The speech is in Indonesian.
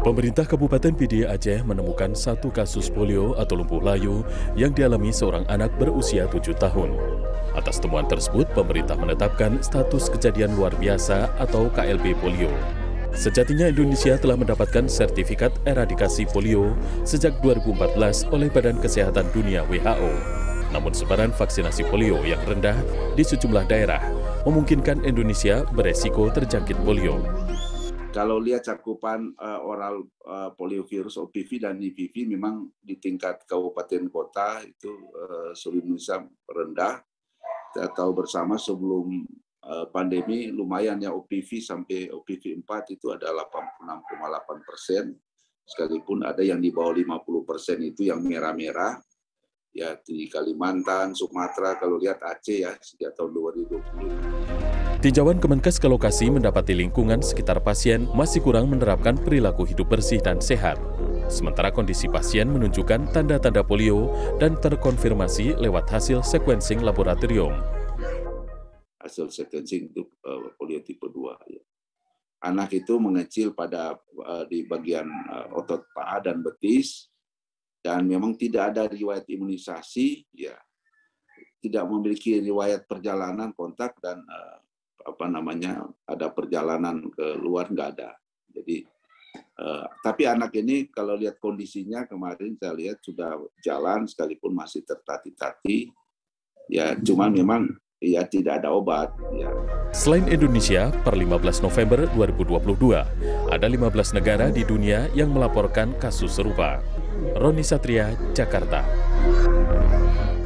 Pemerintah Kabupaten PD Aceh menemukan satu kasus polio atau lumpuh layu yang dialami seorang anak berusia tujuh tahun. Atas temuan tersebut, pemerintah menetapkan status kejadian luar biasa atau KLB polio. Sejatinya Indonesia telah mendapatkan sertifikat eradikasi polio sejak 2014 oleh Badan Kesehatan Dunia WHO. Namun sebaran vaksinasi polio yang rendah di sejumlah daerah memungkinkan Indonesia beresiko terjangkit polio kalau lihat cakupan uh, oral uh, poliovirus OPV dan IPV memang di tingkat kabupaten kota itu uh, seluruh Indonesia rendah. Kita tahu bersama sebelum uh, pandemi lumayan ya OPV sampai OPV 4 itu ada 86,8 persen. Sekalipun ada yang di bawah 50 persen itu yang merah-merah. Ya di Kalimantan, Sumatera, kalau lihat Aceh ya sejak tahun 2020. Tinjauan Kemenkes ke lokasi mendapati lingkungan sekitar pasien masih kurang menerapkan perilaku hidup bersih dan sehat. Sementara kondisi pasien menunjukkan tanda-tanda polio dan terkonfirmasi lewat hasil sequencing laboratorium. Hasil sequencing itu uh, polio tipe 2. Ya. Anak itu mengecil pada uh, di bagian uh, otot paha dan betis dan memang tidak ada riwayat imunisasi, ya tidak memiliki riwayat perjalanan kontak dan uh, apa namanya ada perjalanan ke luar nggak ada. Jadi uh, tapi anak ini kalau lihat kondisinya kemarin saya lihat sudah jalan sekalipun masih tertati-tati. Ya cuma memang ya tidak ada obat. Ya. Selain Indonesia, per 15 November 2022, ada 15 negara di dunia yang melaporkan kasus serupa. Roni Satria, Jakarta.